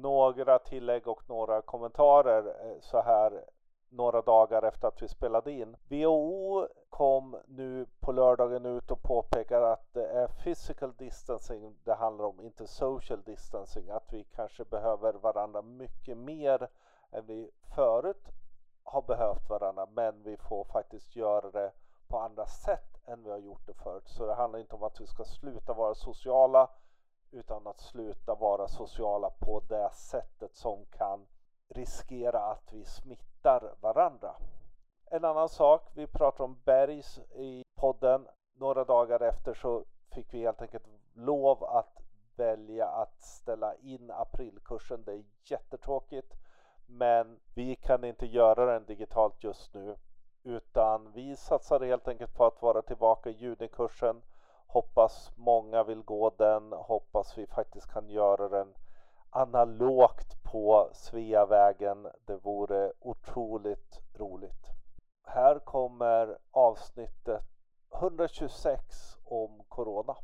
några tillägg och några kommentarer eh, så här några dagar efter att vi spelade in. WHO kom nu på lördagen ut och påpekar att det är physical distancing det handlar om, inte social distancing. Att vi kanske behöver varandra mycket mer än vi förut har behövt varandra, men vi får faktiskt göra det på andra sätt än vi har gjort det förut. Så det handlar inte om att vi ska sluta vara sociala, utan att sluta vara sociala på det sättet som kan riskera att vi smittar varandra. En annan sak, vi pratar om Bergs i podden. Några dagar efter så fick vi helt enkelt lov att välja att ställa in aprilkursen. Det är jättetråkigt, men vi kan inte göra den digitalt just nu, utan vi satsar helt enkelt på att vara tillbaka i junikursen. Hoppas många vill gå den, hoppas vi faktiskt kan göra den analogt på Sveavägen. Det vore otroligt roligt. Här kommer avsnittet 126 om Corona.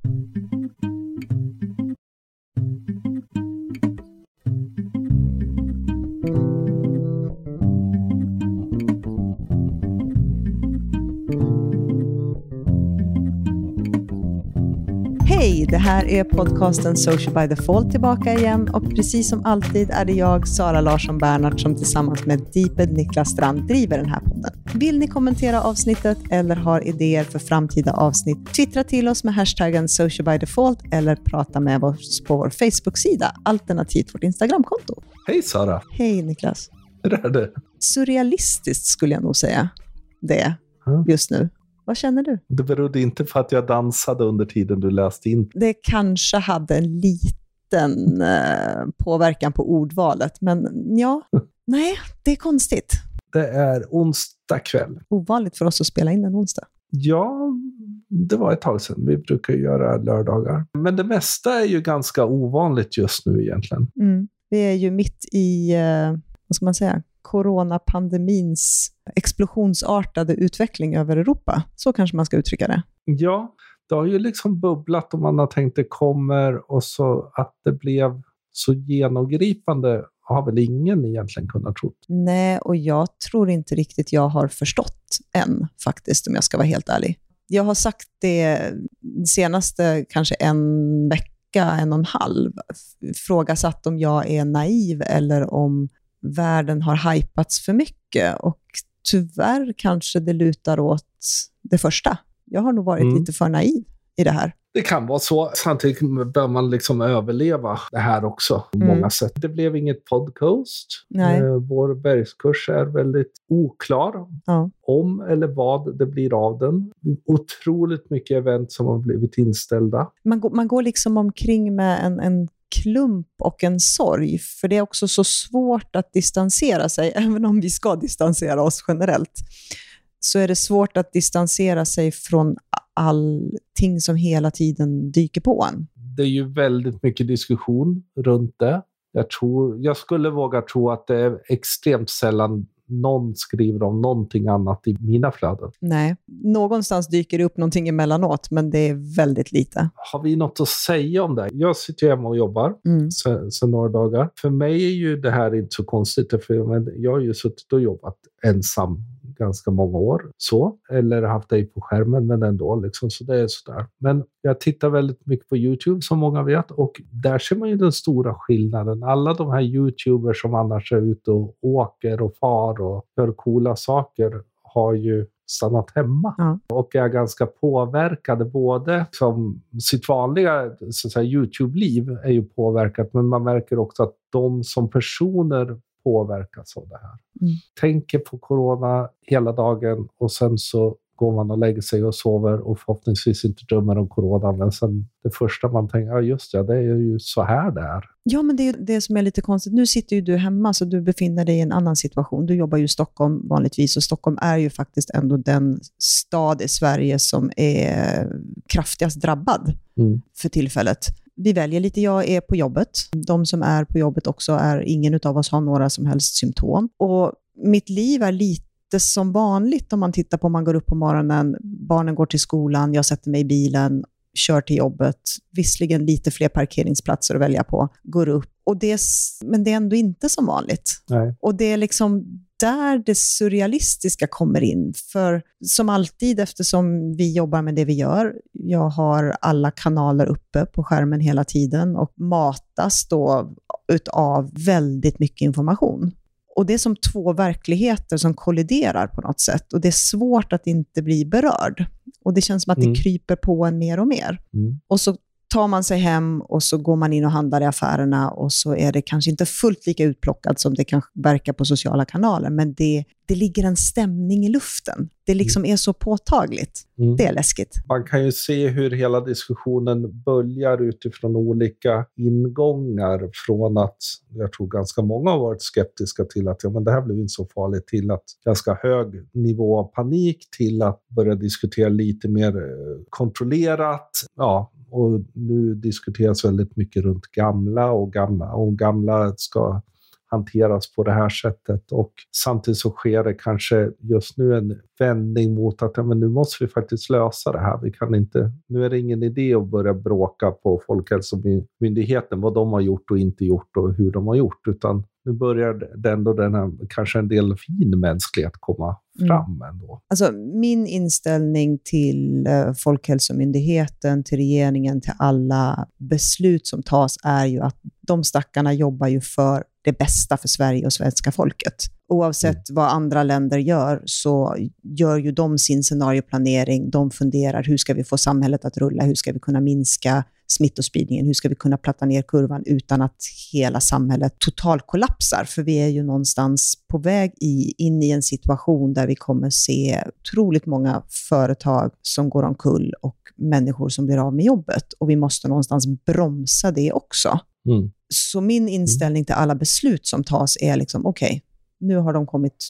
Hej! Det här är podcasten Social by Default tillbaka igen och precis som alltid är det jag, Sara Larsson Bernhardt, som tillsammans med Deeped Niklas Strand driver den här podden. Vill ni kommentera avsnittet eller har idéer för framtida avsnitt, twittra till oss med hashtaggen Social by Default eller prata med oss på vår Facebook-sida, alternativt vårt Instagramkonto. Hej Sara! Hej Niklas! Hur är det? Surrealistiskt skulle jag nog säga det just nu. Vad känner du? Det berodde inte på att jag dansade under tiden du läste in. det kanske hade en liten eh, påverkan på ordvalet, men ja, nej, det är konstigt. Det är onsdag kväll. Ovanligt för oss att spela in en onsdag. Ja, det var ett tag sedan. Vi brukar göra lördagar. Men det mesta är ju ganska ovanligt just nu egentligen. Mm. Vi är ju mitt i, eh, vad ska man säga, coronapandemins explosionsartade utveckling över Europa. Så kanske man ska uttrycka det. Ja, det har ju liksom bubblat och man har tänkt det kommer och så att det blev så genomgripande har väl ingen egentligen kunnat tro. Nej, och jag tror inte riktigt jag har förstått än, faktiskt, om jag ska vara helt ärlig. Jag har sagt det senaste kanske en vecka, en och en halv, frågasatt om jag är naiv eller om världen har hypats för mycket. Och tyvärr kanske det lutar åt det första. Jag har nog varit Mm. lite för naiv i det här. Det kan vara så. Samtidigt bör man liksom överleva det här också på Mm. många sätt. Det blev inget podcast. Nej. Eh, Vår bergskurs är väldigt oklar Ja. om eller vad det blir av den. Otroligt mycket event som har blivit inställda. Man, går, man går liksom omkring med en, en klump och en sorg, för det är också så svårt att distansera sig, även om vi ska distansera oss generellt, så är det svårt att distansera sig från allting som hela tiden dyker på en. Det är ju väldigt mycket diskussion runt det. Jag, tror, jag skulle våga tro att det är extremt sällan någon skriver om någonting annat i mina flöden. Nej, någonstans dyker det upp någonting emellanåt, men det är väldigt lite. Har vi något att säga om det? Jag sitter hemma och jobbar. Mm. sen några dagar. För mig är ju det här inte så konstigt, för jag har ju suttit och jobbat ensam ganska många år. Så, eller haft dig på skärmen, men ändå. Liksom, så det är sådär. Men jag tittar väldigt mycket på YouTube, som många vet, och där ser man ju den stora skillnaden. Alla de här YouTubers som annars är ute och åker och far och gör coola saker har ju stannat hemma Ja. och är ganska påverkade. Både som sitt vanliga Youtube-liv är ju påverkat, men man märker också att de som personer påverkas av det här. Mm. Tänker på corona hela dagen och sen så går man och lägger sig och sover och förhoppningsvis inte drömmer om corona. Men sen det första man tänker, ja just det, det är ju så här det är. Ja, men det är det som är lite konstigt. Nu sitter ju du hemma, så du befinner dig i en annan situation. Du jobbar ju i Stockholm vanligtvis, och Stockholm är ju faktiskt ändå den stad i Sverige som är kraftigast drabbad Mm. för tillfället. Vi väljer lite, jag är på jobbet. De som är på jobbet också är, ingen av oss har några som helst symptom. Och mitt liv är lite som vanligt om man tittar på, man går upp på morgonen, barnen går till skolan, jag sätter mig i bilen kör till jobbet, visserligen lite fler parkeringsplatser att välja på, går upp. Och det, men det är ändå inte som vanligt. Nej. Och det är liksom där det surrealistiska kommer in. För som alltid, eftersom vi jobbar med det vi gör, jag har alla kanaler uppe på skärmen hela tiden och matas då utav väldigt mycket information. Och det är som två verkligheter som kolliderar på något sätt. Och det är svårt att inte bli berörd. Och det känns som att Mm. det kryper på en mer och mer. Mm. Och så tar man sig hem och så går man in och handlar i affärerna och så är det kanske inte fullt lika utplockat som det kan verka på sociala kanaler, men det, det ligger en stämning i luften. Det liksom är så påtagligt. Mm. Det är läskigt. Man kan ju se hur hela diskussionen böljar utifrån olika ingångar. Från att jag tror ganska många har varit skeptiska till att ja, men det här blev inte så farligt, till att ganska hög nivå av panik, till att börja diskutera lite mer eh, kontrollerat. Ja, och nu diskuteras väldigt mycket runt gamla och gamla, och gamla ska hanteras på det här sättet. Och samtidigt så sker det kanske just nu en vändning mot att ja, men nu måste vi faktiskt lösa det här. Vi kan inte, nu är det ingen idé att börja bråka på Folkhälsomyndigheten vad de har gjort och inte gjort och hur de har gjort, utan nu börjar det ändå den här, kanske en del fin mänsklighet komma Mm. fram ändå. Alltså, min inställning till eh, Folkhälsomyndigheten, till regeringen, till alla beslut som tas är ju att de stackarna jobbar ju för det bästa för Sverige och svenska folket. Oavsett vad andra länder gör så gör ju de sin scenarioplanering. De funderar hur ska vi få samhället att rulla? Hur ska vi kunna minska smittospridningen? Hur ska vi kunna platta ner kurvan utan att hela samhället totalkollapsar? För vi är ju någonstans på väg i, in i en situation där vi kommer se otroligt många företag som går omkull och människor som blir av med jobbet. Och vi måste någonstans bromsa det också. Mm. Så min inställning till alla beslut som tas är liksom, okej, nu har de kommit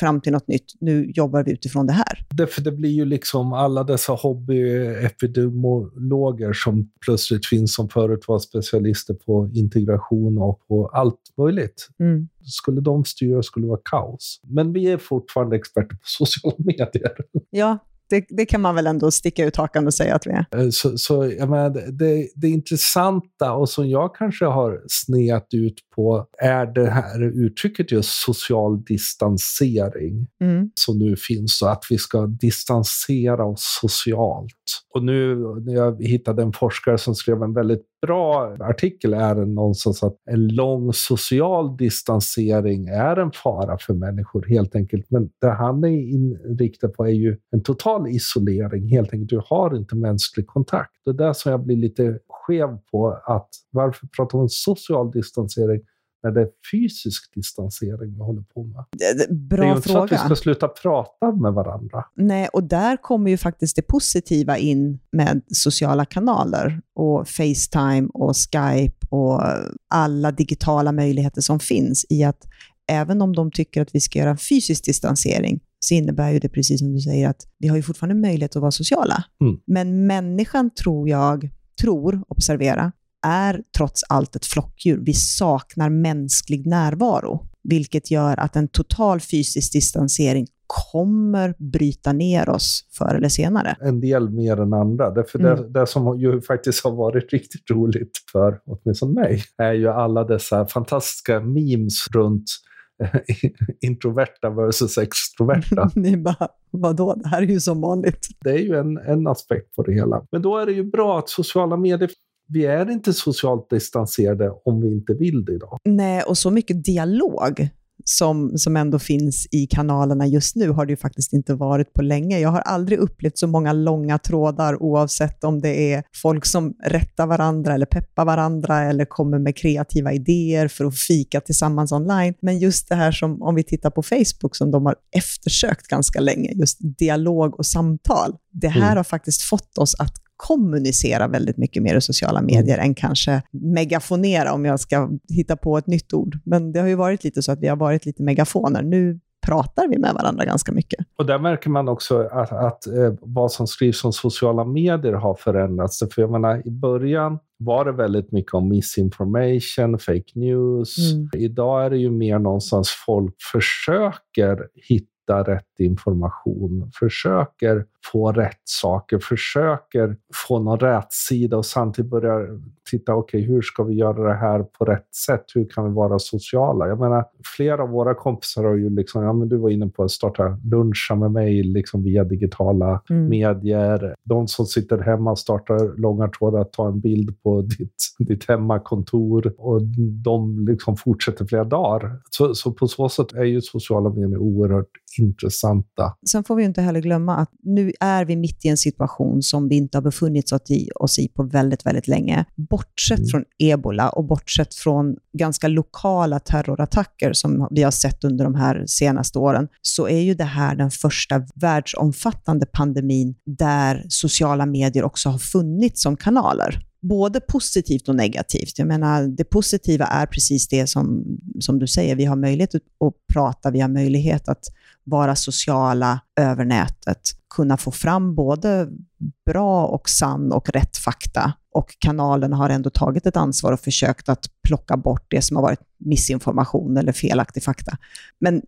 fram till något nytt, nu jobbar vi utifrån det här. Därför det blir ju liksom alla dessa hobbyepidemiologer som plötsligt finns som förut var specialister på integration och på allt möjligt. Mm. Skulle de styra skulle det vara kaos. Men vi är fortfarande experter på sociala medier. Ja, det, det kan man väl ändå sticka ut hakan och säga att vi är. Eh, Så, så jag menar, det, det intressanta och som jag kanske har sneat ut på är det här uttrycket just social distansering Mm. som nu finns så att vi ska distansera oss socialt. Och nu när jag hittade en forskare som skrev en väldigt bra artikel är det någonstans att en lång social distansering är en fara för människor helt enkelt. Men det han är inriktad på är ju en total isolering helt enkelt. Du har inte mänsklig kontakt. Det är där som jag blir lite skev på att varför pratar man social distansering när det är fysisk distansering vi håller på med? Det- det- är Bra ju inte så att vi ska sluta prata med varandra. Nej, och där kommer ju faktiskt det positiva in med sociala kanaler och Facetime och Skype och alla digitala möjligheter som finns i att även om de tycker att vi ska göra en fysisk distansering så innebär ju det precis som du säger att vi har ju fortfarande möjlighet att vara sociala. Mm. Men människan tror jag, tror, observera, är trots allt ett flockdjur. Vi saknar mänsklig närvaro, vilket gör att en total fysisk distansering kommer bryta ner oss förr eller senare. en del mer än andra. Därför Mm. det, det som ju faktiskt har varit riktigt roligt för åtminstone mig är ju alla dessa fantastiska memes runt eh, introverta versus extroverta. Ni bara, vadå? Det här är ju som vanligt. det är ju en, en aspekt på det hela. Men då är det ju bra att sociala medier, vi är inte socialt distanserade om vi inte vill det idag. Nej, och så mycket dialog som, som ändå finns i kanalerna just nu har det ju faktiskt inte varit på länge. Jag har aldrig upplevt så många långa trådar oavsett om det är folk som rättar varandra eller peppar varandra eller kommer med kreativa idéer för att fika tillsammans online. Men just det här som, om vi tittar på Facebook, som de har eftersökt ganska länge, just dialog och samtal. Det här Mm. har faktiskt fått oss att kommunicera väldigt mycket mer i sociala medier än kanske megafonera, om jag ska hitta på ett nytt ord. Men det har ju varit lite så att vi har varit lite megafoner. Nu pratar vi med varandra ganska mycket. Och där märker man också att, att eh, vad som skrivs om sociala medier har förändrats. För jag menar, i början var det väldigt mycket om misinformation, fake news. Mm. Idag är det ju mer någonstans folk försöker hitta rätt information, försöker få rätt saker, försöker få någon rätt sida och samtidigt börjar titta, okej, okay, hur ska vi göra det här på rätt sätt? Hur kan vi vara sociala? Jag menar, flera av våra kompisar har ju liksom, ja men du var inne på att starta luncha med mig liksom via digitala mm. medier. De som sitter hemma och startar långa trådar, tar en bild på ditt, ditt hemmakontor och de liksom fortsätter flera dagar. Så, så på så sätt är ju sociala medier oerhört intressanta. Sen får vi inte heller glömma att nu är vi mitt i en situation som vi inte har befunnit oss i på väldigt, väldigt länge. Bortsett mm. från ebola och bortsett från ganska lokala terrorattacker som vi har sett under de här senaste åren, så är ju det här den första världsomfattande pandemin där sociala medier också har funnits som kanaler både positivt och negativt. Jag menar, det positiva är precis det som, som du säger, vi har möjlighet att prata, vi har möjlighet att vara sociala över nätet, kunna få fram både bra och sann och rätt fakta. Och kanalen har ändå tagit ett ansvar och försökt att plocka bort det som har varit missinformation eller felaktig fakta. Men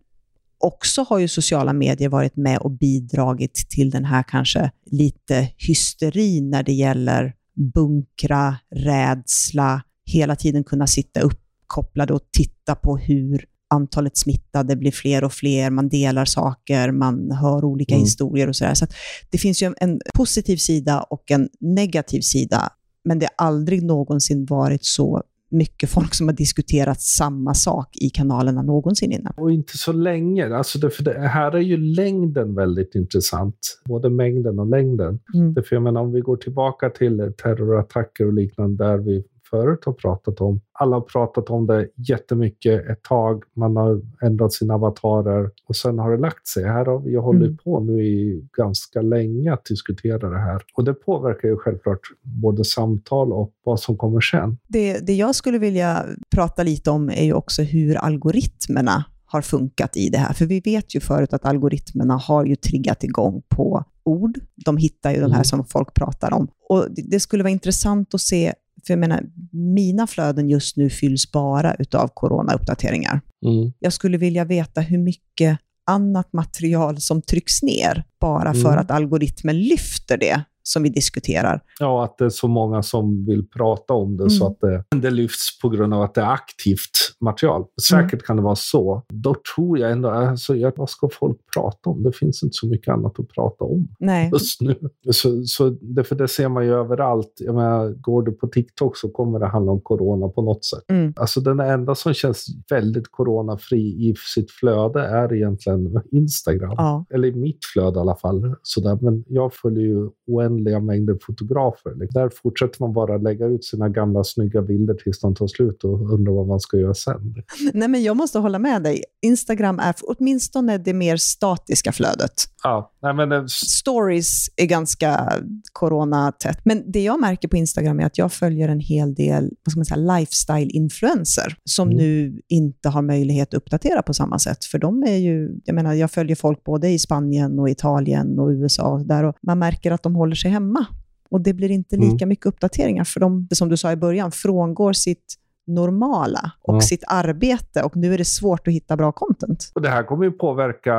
också har ju sociala medier varit med och bidragit till den här kanske lite hysterin när det gäller bunkra, rädsla, hela tiden kunna sitta uppkopplade och titta på hur antalet smittade blir fler och fler, man delar saker, man hör olika mm. historier och sådär. Så, så det finns ju en positiv sida och en negativ sida, men det har aldrig någonsin varit så mycket folk som har diskuterat samma sak i kanalerna någonsin innan. Och inte så länge. Alltså det, för det här är ju längden väldigt intressant. Både mängden och längden. Mm. För jag menar, om vi går tillbaka till terrorattacker och liknande där vi förut har pratat om. Alla har pratat om det jättemycket ett tag. Man har ändrat sina avatarer och sen har det lagt sig. Här har vi hållit mm. på nu i ganska länge att diskutera det här. Och det påverkar ju självklart både samtal och vad som kommer sen. Det, det jag skulle vilja prata lite om är ju också hur algoritmerna har funkat i det här. För vi vet ju förut att algoritmerna har ju triggat igång på ord. De hittar ju mm. de här mm. som folk pratar om. Och det skulle vara intressant att se för jag menar, mina flöden just nu fylls bara utav coronauppdateringar. Mm. Jag skulle vilja veta hur mycket annat material som trycks ner bara för mm. att algoritmen lyfter det som vi diskuterar. Ja, att det är så många som vill prata om det mm. så att det, det lyfts på grund av att det är aktivt material. Säkert mm. kan det vara så. Då tror jag ändå, alltså, vad ska folk prata om? Det finns inte så mycket annat att prata om Nej. just nu. Så, så det, för det ser man ju överallt. Jag menar, går du på TikTok så kommer det handla om corona på något sätt. Mm. Alltså den enda som känns väldigt coronafri i sitt flöde är egentligen Instagram. Ja. Eller i mitt flöde i alla fall. Sådär. Men jag följer ju oändliga mängder fotografer. Där fortsätter man bara lägga ut sina gamla snygga bilder tills de tar slut och undrar vad man ska göra sen. Nej, men jag måste hålla med dig. Instagram är åtminstone det mer statiska flödet. Ja, nej, men det... Stories är ganska coronatätt. Men det jag märker på Instagram är att jag följer en hel del vad ska man säga, lifestyle-influencer som mm. nu inte har möjlighet att uppdatera på samma sätt. För de är ju, jag menar, jag följer folk både i Spanien och Italien och USA där och man märker att de håller sig hemma. Och det blir inte lika mm. mycket uppdateringar, för de, som du sa i början, frångår sitt normala och ja. sitt arbete och nu är det svårt att hitta bra content. Och det här kommer ju påverka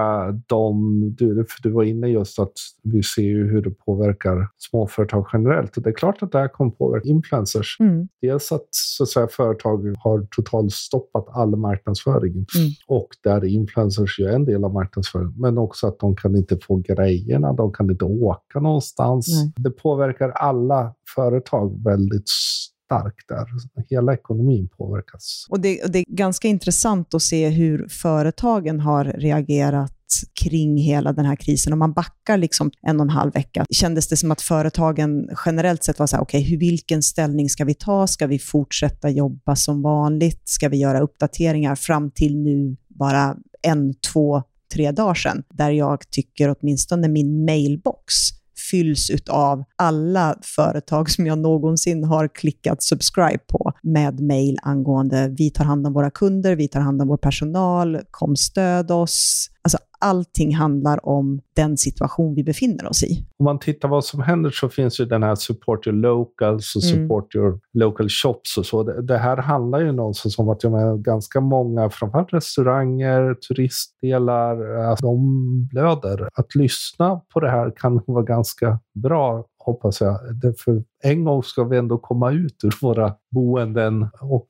dem, du, du var inne just att vi ser ju hur det påverkar småföretag generellt och det är klart att det här kommer påverka influencers. Mm. Dels att, så att säga, företag har totalt stoppat all marknadsföring mm. och där influencers ju en del av marknadsföringen, men också att de kan inte få grejerna, de kan inte åka någonstans. Nej. Det påverkar alla företag väldigt stark där. Hela ekonomin påverkas. Och det, och det är ganska intressant att se hur företagen har reagerat kring hela den här krisen. Om man backar liksom en och en halv vecka, kändes det som att företagen generellt sett var så här, okej, okay, vilken ställning ska vi ta? Ska vi fortsätta jobba som vanligt? Ska vi göra uppdateringar fram till nu, bara en, två, tre dagar sedan, där jag tycker åtminstone min mailbox fylls av alla företag som jag någonsin har klickat subscribe på med mail angående vi tar hand om våra kunder, vi tar hand om vår personal, kom stöd oss. Alltså allting handlar om den situation vi befinner oss i. Om man tittar vad som händer så finns ju den här support your locals och Mm. support your local shops och så. Det, det här handlar ju någonstans om att jag menar, ganska många, framförallt restauranger, turistdelar, alltså, de blöder. Att lyssna på det här kan vara ganska bra hoppas jag. Därför en gång ska vi ändå komma ut ur våra boenden och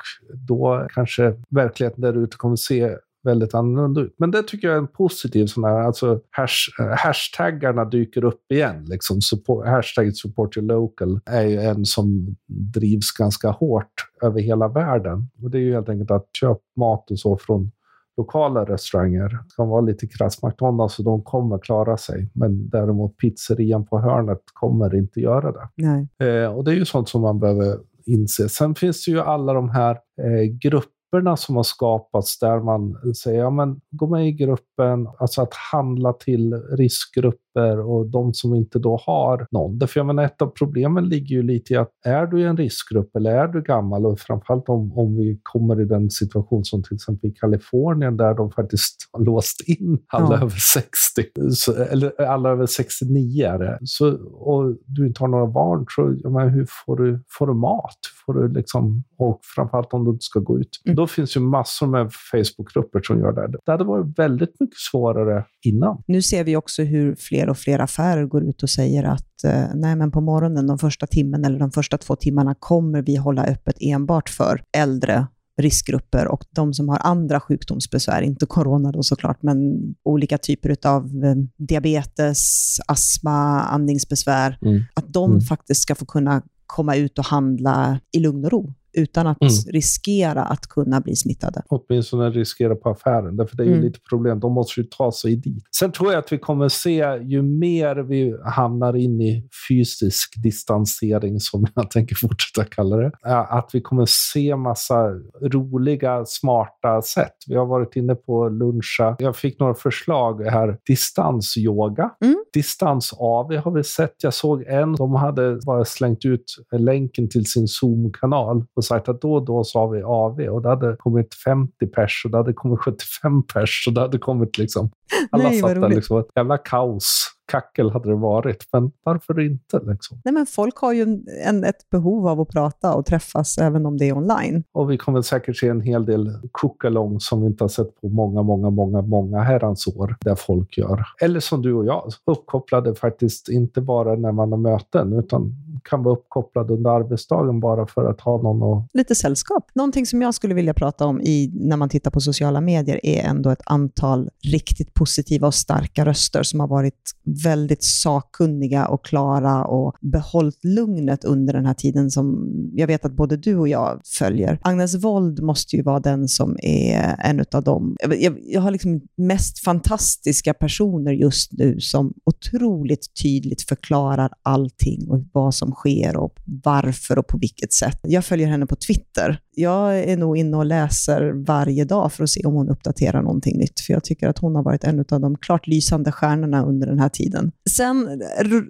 då kanske verkligheten där ute kommer se väldigt annorlunda ut. Men det tycker jag är en positiv sån här, alltså hash, eh, hashtaggarna dyker upp igen. Liksom. Support, hashtag support your local är ju en som drivs ganska hårt över hela världen. Och det är ju helt enkelt att köpa mat och så från lokala restauranger. Det kan vara lite krass McDonalds så de kommer klara sig. Men däremot pizzerian på hörnet kommer inte göra det. Nej. Eh, och det är ju sånt som man behöver inse. Sen finns det ju alla de här eh, grupperna som har skapats där man säger ja men gå med i gruppen, alltså att handla till riskgrupper och de som inte då har någon. Därför jag menar ett av problemen ligger ju lite i att är du i en riskgrupp eller är du gammal och framförallt om, om vi kommer i den situation som till exempel i Kalifornien där de faktiskt har låst in alla Ja. över 60, så, eller alla över 69 är det. Så, och du inte har några barn, så jag menar, hur får du, får du mat? Får du liksom, och framförallt om du inte ska gå ut. Mm. Då finns ju massor med Facebookgrupper som gör det. Det hade varit väldigt mycket svårare innan. Nu ser vi också hur fler och fler affärer går ut och säger att eh, nej, men på morgonen, de första timmen eller de första två timmarna kommer vi hålla öppet enbart för äldre riskgrupper och de som har andra sjukdomsbesvär, inte corona då såklart, men olika typer av eh, diabetes, astma, andningsbesvär, Mm. att de Mm. faktiskt ska få kunna komma ut och handla i lugn och ro utan att Mm. riskera att kunna bli smittade. åtminstone riskera på affären. Därför det är ju Mm. lite problem. De måste ju ta sig dit. Sen tror jag att vi kommer se, ju mer vi hamnar in i fysisk distansering, som jag tänker fortsätta kalla det, är att vi kommer se massa roliga, smarta sätt. Vi har varit inne på luncha. Jag fick några förslag här. Distansyoga. Mm. Distans-AV har vi sett. Jag såg en, de hade bara slängt ut länken till sin Zoom-kanal och sagt att då och då så har vi AV och det hade kommit 50 pers och det hade kommit 75 pers och det hade kommit liksom alla Nej, satt där liksom. Ett jävla kaos. Kackel hade det varit, men varför inte liksom? Nej, men folk har ju en, en, ett behov av att prata och träffas även om det är online. Och vi kommer säkert se en hel del cookalong som vi inte har sett på många, många, många, många herrans år där folk gör. Eller som du och jag, uppkopplade faktiskt inte bara när man har möten utan kan vara uppkopplad under arbetsdagen bara för att ha någon att Lite sällskap. Någonting som jag skulle vilja prata om i, när man tittar på sociala medier är ändå ett antal riktigt positiva och starka röster som har varit väldigt sakkunniga och klara och behållit lugnet under den här tiden som jag vet att både du och jag följer. Agnes Wold måste ju vara den som är en av dem. Jag, jag har liksom mest fantastiska personer just nu som otroligt tydligt förklarar allting och vad som sker och varför och på vilket sätt. Jag följer henne på Twitter. Jag är nog inne och läser varje dag för att se om hon uppdaterar någonting nytt, för jag tycker att hon har varit en av de klart lysande stjärnorna under den här tiden. Sen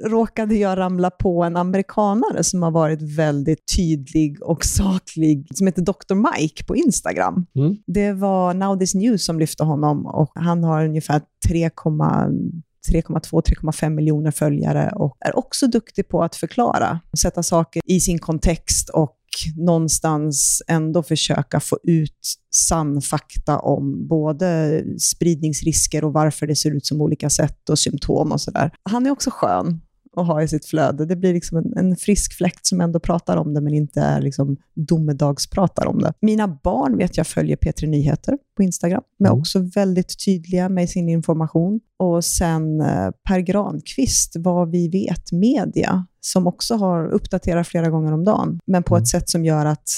råkade jag ramla på en amerikanare som har varit väldigt tydlig och saklig, som heter Dr. Mike på Instagram. Mm. Det var Now This News som lyfte honom och han har ungefär 3, 3,2-3,5 miljoner följare och är också duktig på att förklara, sätta saker i sin kontext och någonstans ändå försöka få ut sann fakta om både spridningsrisker och varför det ser ut som olika sätt och symptom och sådär. Han är också skön att ha i sitt flöde. Det blir liksom en, en frisk fläkt som ändå pratar om det, men inte är liksom domedagspratar om det. Mina barn vet jag följer P3 Nyheter på Instagram, men Mm. också väldigt tydliga med sin information. Och sen eh, Per Granqvist, vad vi vet media, som också har uppdaterat flera gånger om dagen, men på Mm. ett sätt som gör att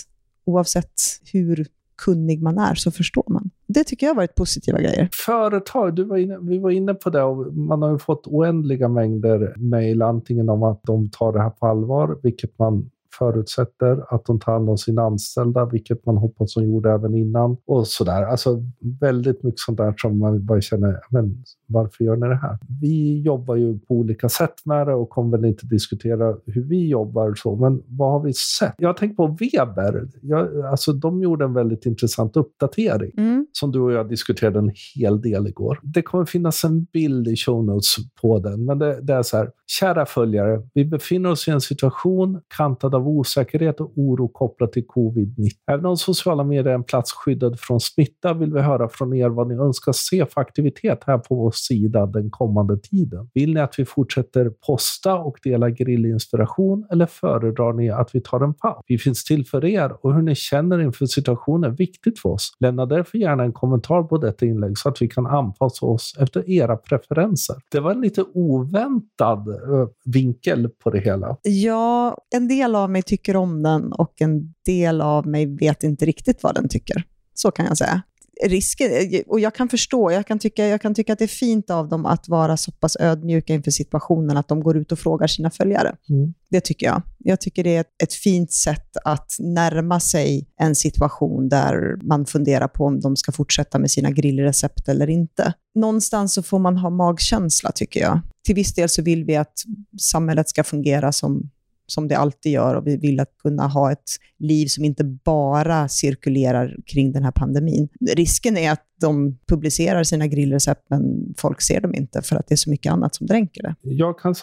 oavsett hur kunnig man är så förstår man. Det tycker jag har varit positiva grejer. Företag, du var inne, vi var inne på det och man har ju fått oändliga mängder mejl antingen om att de tar det här på allvar, vilket man förutsätter, att de tar hand om sina anställda, vilket man hoppas de gjorde även innan och sådär. Alltså väldigt mycket sånt där som man bara känner, men varför gör ni det här? Vi jobbar ju på olika sätt med det och kommer väl inte diskutera hur vi jobbar så, men vad har vi sett? Jag tänkt på Weber. Jag, alltså, de gjorde en väldigt intressant uppdatering Mm. som du och jag diskuterade en hel del igår. Det kommer finnas en bild i show notes på den, men det, det är så här. Kära följare, vi befinner oss i en situation kantad av osäkerhet och oro kopplat till covid-19. Även om sociala medier är en plats skyddad från smitta vill vi höra från er vad ni önskar se för aktivitet här på vår sida den kommande tiden. Vill ni att vi fortsätter posta och dela grillinspiration eller föredrar ni att vi tar en paus? Vi finns till för er och hur ni känner inför situationen är viktigt för oss. Lämna därför gärna en kommentar på detta inlägg så att vi kan anpassa oss efter era preferenser. Det var en lite oväntad eh, vinkel på det hela. Ja, en del av mig tycker om den och en del av mig vet inte riktigt vad den tycker. Så kan jag säga. Risken, och jag kan förstå, jag kan, tycka, jag kan tycka att det är fint av dem att vara så pass ödmjuka inför situationen att de går ut och frågar sina följare. Mm. Det tycker jag. Jag tycker det är ett, ett fint sätt att närma sig en situation där man funderar på om de ska fortsätta med sina grillrecept eller inte. Någonstans så får man ha magkänsla, tycker jag. Till viss del så vill vi att samhället ska fungera som som det alltid gör och vi vill att kunna ha ett liv som inte bara cirkulerar kring den här pandemin. Risken är att de publicerar sina grillrecept men folk ser dem inte för att det är så mycket annat som dränker det. Jag kan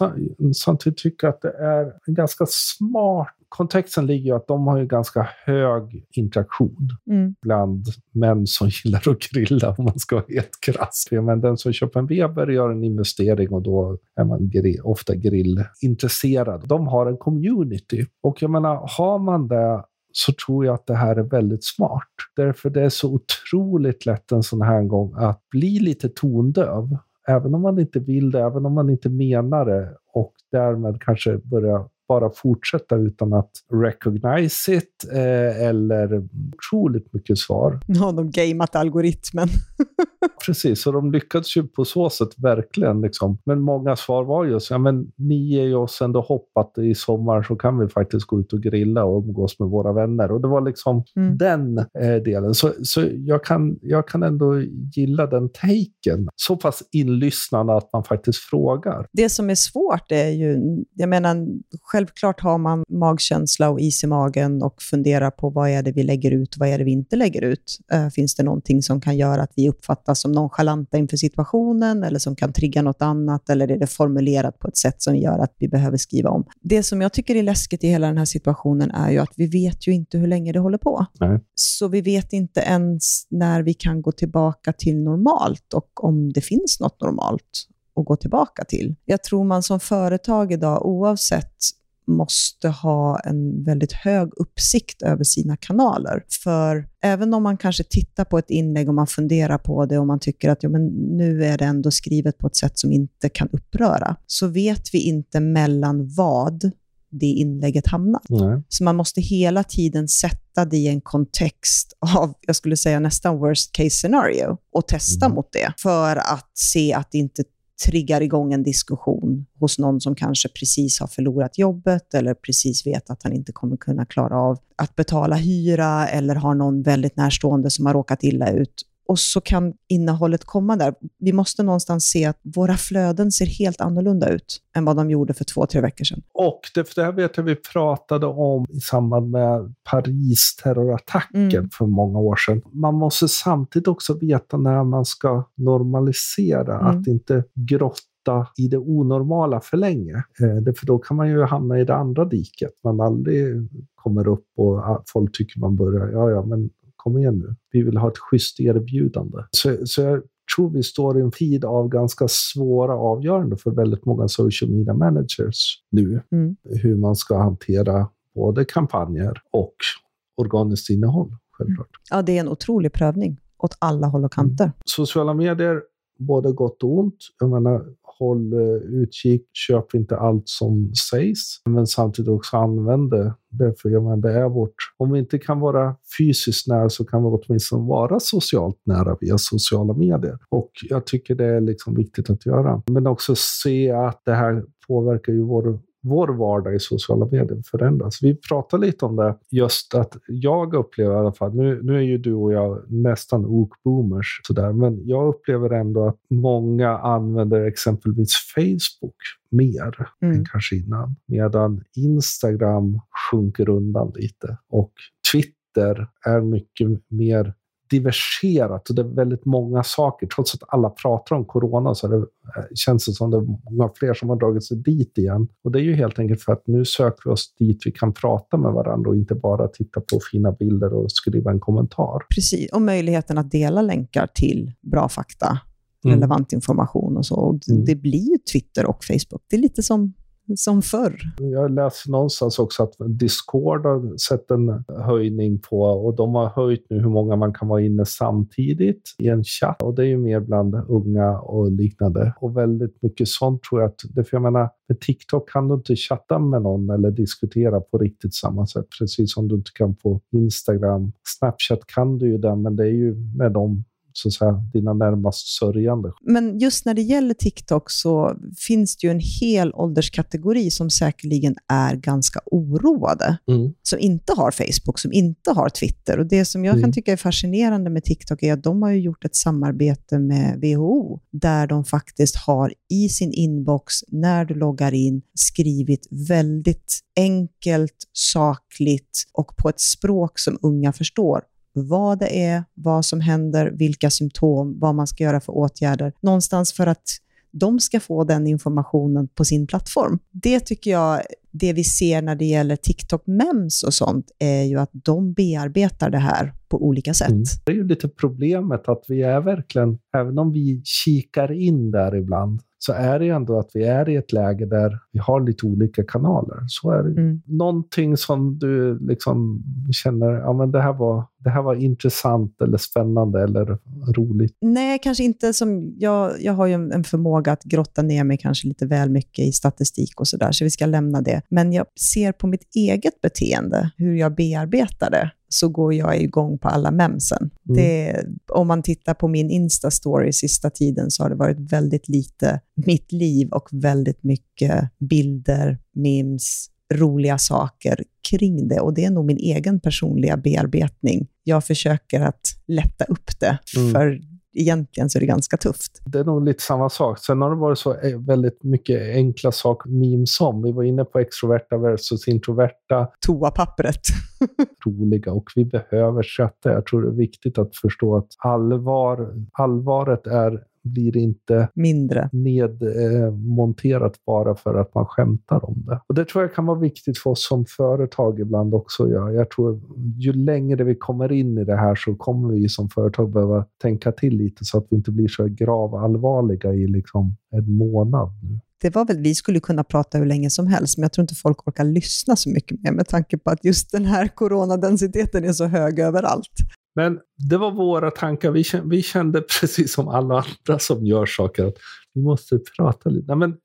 samtidigt tycka att det är en ganska smart... Kontexten ligger ju att de har ju ganska hög interaktion Mm. bland män som gillar att grilla, om man ska vara helt krass. Men den som köper en Weber gör en investering och då är man gri- ofta grillintresserad. De har en community. Och jag menar, har man det så tror jag att det här är väldigt smart. Därför det är så otroligt lätt en sån här gång att bli lite tondöv. Även om man inte vill det, även om man inte menar det och därmed kanske börja bara fortsätta utan att recognize it eh, eller otroligt mycket svar. Nu har de gameat algoritmen. Precis, så de lyckades ju på så sätt verkligen. Liksom. Men många svar var ju så, ja, men ni ger ju oss ändå hopp att i sommar så kan vi faktiskt gå ut och grilla och umgås med våra vänner. Och det var liksom Mm. den eh, delen. Så, så jag, kan, jag kan ändå gilla den taken. Så pass inlyssnande att man faktiskt frågar. Det som är svårt är ju, jag menar, självklart har man magkänsla och is i magen och funderar på vad är det vi lägger ut, vad är det vi inte lägger ut. Eh, finns det någonting som kan göra att vi uppfattas som nonchalanta inför situationen eller som kan trigga något annat eller är det formulerat på ett sätt som gör att vi behöver skriva om. Det som jag tycker är läskigt i hela den här situationen är ju att vi vet ju inte hur länge det håller på. Nej. Så vi vet inte ens när vi kan gå tillbaka till normalt och om det finns något normalt att gå tillbaka till. Jag tror man som företag idag, oavsett måste ha en väldigt hög uppsikt över sina kanaler. För även om man kanske tittar på ett inlägg och man funderar på det och man tycker att ja, men nu är det ändå skrivet på ett sätt som inte kan uppröra, så vet vi inte mellan vad det inlägget hamnar. Nej. Så man måste hela tiden sätta det i en kontext av, jag skulle säga nästan worst case scenario och testa Mm. mot det för att se att det inte triggar igång en diskussion hos någon som kanske precis har förlorat jobbet eller precis vet att han inte kommer kunna klara av att betala hyra eller har någon väldigt närstående som har råkat illa ut. Och så kan innehållet komma där. Vi måste någonstans se att våra flöden ser helt annorlunda ut än vad de gjorde för två, tre veckor sedan. Och det, det här vet jag vi pratade om i samband med Paris-terrorattacken Mm. för många år sedan. Man måste samtidigt också veta när man ska normalisera, Mm. att inte grotta i det onormala för länge. Eh, för då kan man ju hamna i det andra diket. Man aldrig kommer upp och ah, folk tycker man börjar, ja ja men kom igen nu. Vi vill ha ett schysst erbjudande. Så, så jag tror vi står i en tid av ganska svåra avgöranden för väldigt många social media managers nu. Mm. Hur man ska hantera både kampanjer och organiskt innehåll. Självklart. Ja, det är en otrolig prövning åt alla håll och kanter. Sociala medier, både gott och ont. Jag menar, håll eh, utkik, köp inte allt som sägs, men samtidigt också använd det. Därför, jag menar, det är vårt... Om vi inte kan vara fysiskt nära så kan vi åtminstone vara socialt nära via sociala medier. Och jag tycker det är liksom viktigt att göra. Men också se att det här påverkar ju vår vår vardag i sociala medier förändras. Vi pratar lite om det, just att jag upplever i alla fall, nu, nu är ju du och jag nästan ok-boomers, sådär, men jag upplever ändå att många använder exempelvis Facebook mer mm. än kanske innan. Medan Instagram sjunker undan lite och Twitter är mycket mer diverserat och det är väldigt många saker. Trots att alla pratar om corona så det, eh, känns det som det är många fler som har dragit sig dit igen. Och det är ju helt enkelt för att nu söker vi oss dit vi kan prata med varandra och inte bara titta på fina bilder och skriva en kommentar. Precis, och möjligheten att dela länkar till bra fakta, mm. relevant information och så. Och mm. Det blir ju Twitter och Facebook. Det är lite som som förr. Jag läste någonstans också att Discord har sett en höjning på och de har höjt nu hur många man kan vara inne samtidigt i en chatt och det är ju mer bland unga och liknande. Och väldigt mycket sånt tror jag att, det, för jag menar, med TikTok kan du inte chatta med någon eller diskutera på riktigt samma sätt, precis som du inte kan på Instagram. Snapchat kan du ju det, men det är ju med dem så att säga, dina närmast sörjande. Men just när det gäller TikTok så finns det ju en hel ålderskategori som säkerligen är ganska oroade, mm. som inte har Facebook, som inte har Twitter. Och Det som jag mm. kan tycka är fascinerande med TikTok är att de har gjort ett samarbete med WHO, där de faktiskt har i sin inbox, när du loggar in, skrivit väldigt enkelt, sakligt och på ett språk som unga förstår vad det är, vad som händer, vilka symptom, vad man ska göra för åtgärder. Någonstans för att de ska få den informationen på sin plattform. Det tycker jag, det vi ser när det gäller TikTok-mems och sånt, är ju att de bearbetar det här på olika sätt. Mm. Det är ju lite problemet att vi är verkligen, även om vi kikar in där ibland, så är det ju ändå att vi är i ett läge där vi har lite olika kanaler. Så är det. Mm. Någonting som du liksom känner, ja men det här, var, det här var intressant eller spännande eller roligt? Nej, kanske inte som, jag, jag har ju en förmåga att grotta ner mig kanske lite väl mycket i statistik och sådär, så vi ska lämna det. Men jag ser på mitt eget beteende, hur jag bearbetar det så går jag igång på alla memsen. Mm. Det, om man tittar på min Insta-story sista tiden så har det varit väldigt lite mitt liv och väldigt mycket bilder, memes, roliga saker kring det. Och det är nog min egen personliga bearbetning. Jag försöker att lätta upp det, mm. för egentligen så är det ganska tufft. Det är nog lite samma sak. Sen har det varit så eh, väldigt mycket enkla saker, memes om. Vi var inne på extroverta versus introverta. Toapappret. roliga och vi behöver skratta. Jag tror det är viktigt att förstå att allvar, allvaret är blir inte mindre nedmonterat bara för att man skämtar om det. Och Det tror jag kan vara viktigt för oss som företag ibland också. Ja. Jag tror ju längre vi kommer in i det här så kommer vi som företag behöva tänka till lite så att vi inte blir så gravallvarliga i liksom en månad nu det var väl, vi skulle kunna prata hur länge som helst, men jag tror inte folk orkar lyssna så mycket mer med tanke på att just den här coronadensiteten är så hög överallt. Men det var våra tankar. Vi kände, vi kände precis som alla andra som gör saker att vi måste prata lite. Nej, men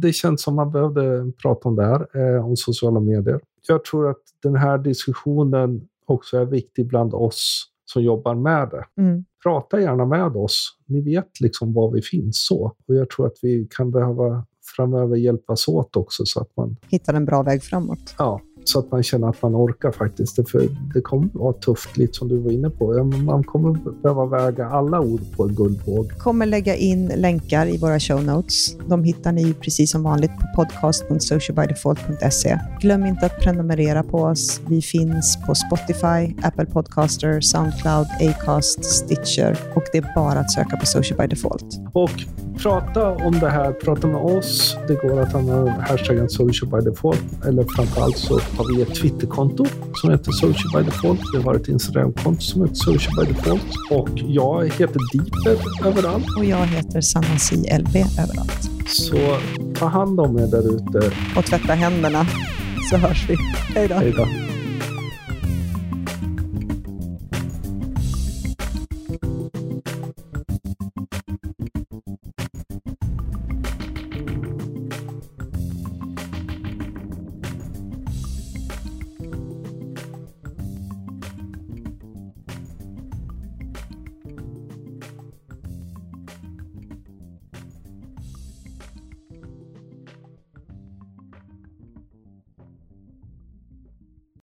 det känns som man behövde prata om det här, eh, om sociala medier. Jag tror att den här diskussionen också är viktig bland oss som jobbar med det. Mm. Prata gärna med oss. Ni vet liksom var vi finns så. Och jag tror att vi kan behöva framöver hjälpas åt också så att man hittar en bra väg framåt. Ja, så att man känner att man orkar faktiskt. För det kommer vara tufft, lite som du var inne på. Man kommer behöva väga alla ord på en guldvåg. kommer lägga in länkar i våra show notes. De hittar ni precis som vanligt på podcast.socialbydefault.se. Glöm inte att prenumerera på oss. Vi finns på Spotify, Apple Podcaster, Soundcloud, Acast, Stitcher och det är bara att söka på Social by Default. Och prata om det här, prata med oss. Det går att använda hashtaggen Social by Default eller framförallt så har vi ett Twitterkonto som heter Social by Default. Vi har ett Instagramkonto som heter Social by Default. Och jag heter Deeper överallt. Och jag heter Sanasi LB överallt. Så ta hand om er där ute. Och tvätta händerna, så hörs vi. Hej då. Hej då.